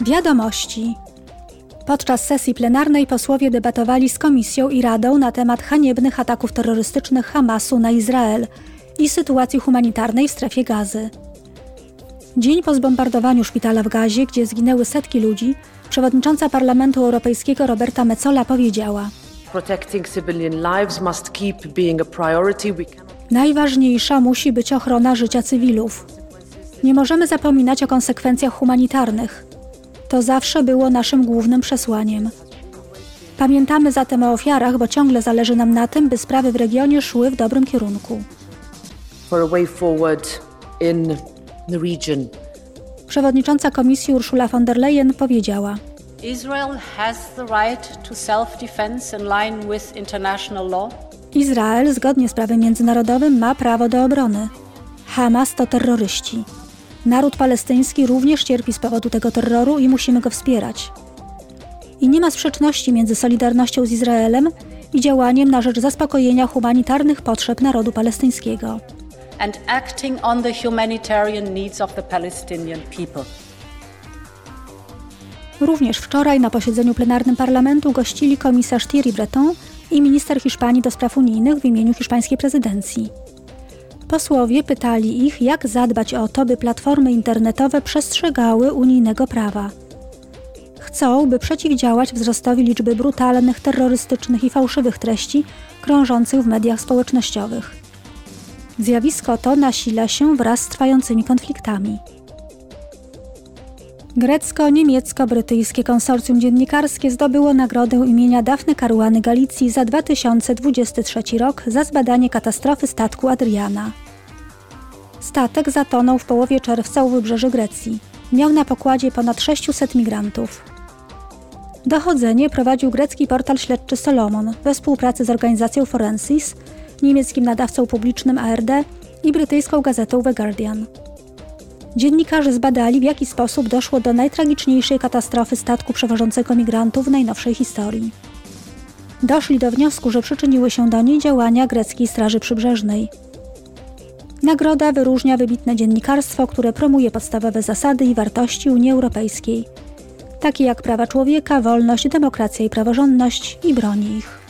Wiadomości. Podczas sesji plenarnej posłowie debatowali z Komisją i Radą na temat haniebnych ataków terrorystycznych Hamasu na Izrael i sytuacji humanitarnej w strefie gazy. Dzień po zbombardowaniu szpitala w Gazie, gdzie zginęły setki ludzi, przewodnicząca Parlamentu Europejskiego Roberta Metzola powiedziała: Najważniejsza musi być ochrona życia cywilów. Nie możemy zapominać o konsekwencjach humanitarnych. To zawsze było naszym głównym przesłaniem. Pamiętamy zatem o ofiarach, bo ciągle zależy nam na tym, by sprawy w regionie szły w dobrym kierunku. Przewodnicząca Komisji Ursula von der Leyen powiedziała. Izrael zgodnie z prawem międzynarodowym ma prawo do obrony. Hamas to terroryści. Naród palestyński również cierpi z powodu tego terroru i musimy go wspierać. I nie ma sprzeczności między solidarnością z Izraelem i działaniem na rzecz zaspokojenia humanitarnych potrzeb narodu palestyńskiego. And acting on the humanitarian needs of the Palestinian people. Również wczoraj na posiedzeniu plenarnym parlamentu gościli komisarz Thierry Breton i minister Hiszpanii do spraw unijnych w imieniu hiszpańskiej prezydencji. Posłowie pytali ich, jak zadbać o to, by platformy internetowe przestrzegały unijnego prawa. Chcą, by przeciwdziałać wzrostowi liczby brutalnych, terrorystycznych i fałszywych treści krążących w mediach społecznościowych. Zjawisko to nasila się wraz z trwającymi konfliktami. Grecko-niemiecko-brytyjskie konsorcjum dziennikarskie zdobyło nagrodę imienia Dafne Caruany Galicji za 2023 rok za zbadanie katastrofy statku Adriana. Statek zatonął w połowie czerwca u wybrzeży Grecji. Miał na pokładzie ponad 600 migrantów. Dochodzenie prowadził grecki portal śledczy Solomon we współpracy z organizacją Forensis, niemieckim nadawcą publicznym ARD i brytyjską gazetą The Guardian. Dziennikarze zbadali, w jaki sposób doszło do najtragiczniejszej katastrofy statku przewożącego migrantów w najnowszej historii. Doszli do wniosku, że przyczyniły się do niej działania greckiej Straży Przybrzeżnej. Nagroda wyróżnia wybitne dziennikarstwo, które promuje podstawowe zasady i wartości Unii Europejskiej, takie jak prawa człowieka, wolność, demokracja i praworządność i broni ich.